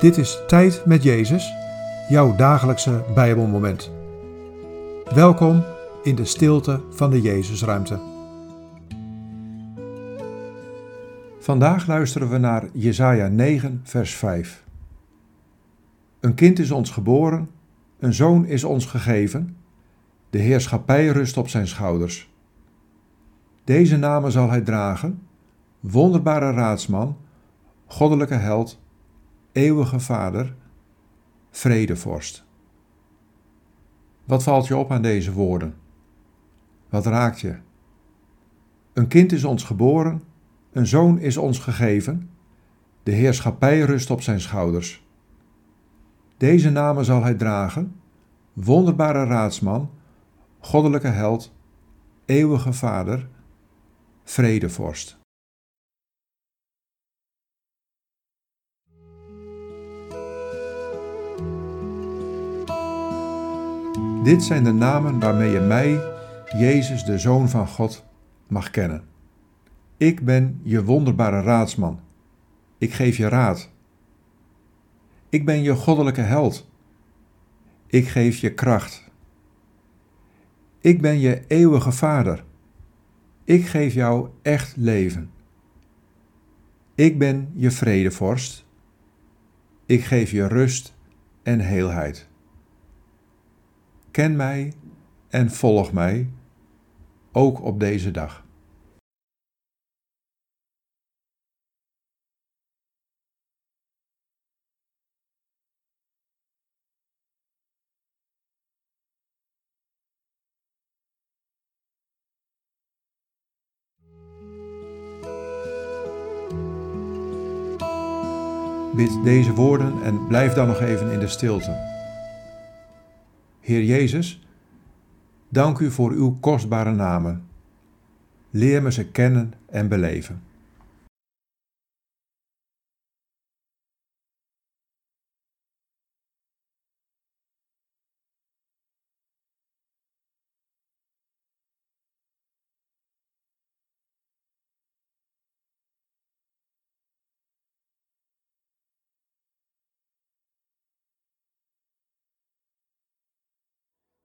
Dit is Tijd met Jezus, jouw dagelijkse Bijbelmoment. Welkom in de stilte van de Jezusruimte. Vandaag luisteren we naar Jesaja 9, vers 5. Een kind is ons geboren, een zoon is ons gegeven, de heerschappij rust op zijn schouders. Deze namen zal hij dragen: Wonderbare Raadsman, Goddelijke Held eeuwige Vader, vredevorst. Wat valt je op aan deze woorden? Wat raakt je? Een kind is ons geboren, een zoon is ons gegeven, de heerschappij rust op zijn schouders. Deze namen zal hij dragen: wonderbare raadsman, goddelijke held, eeuwige Vader, vredevorst. Dit zijn de namen waarmee je mij, Jezus, de Zoon van God, mag kennen. Ik ben je wonderbare raadsman. Ik geef je raad. Ik ben je goddelijke held. Ik geef je kracht. Ik ben je eeuwige Vader. Ik geef jou echt leven. Ik ben je vredevorst. Ik geef je rust en heelheid. Ken mij en volg mij, ook op deze dag. Bid deze woorden en blijf dan nog even in de stilte. Heer Jezus, dank u voor uw kostbare namen. Leer me ze kennen en beleven.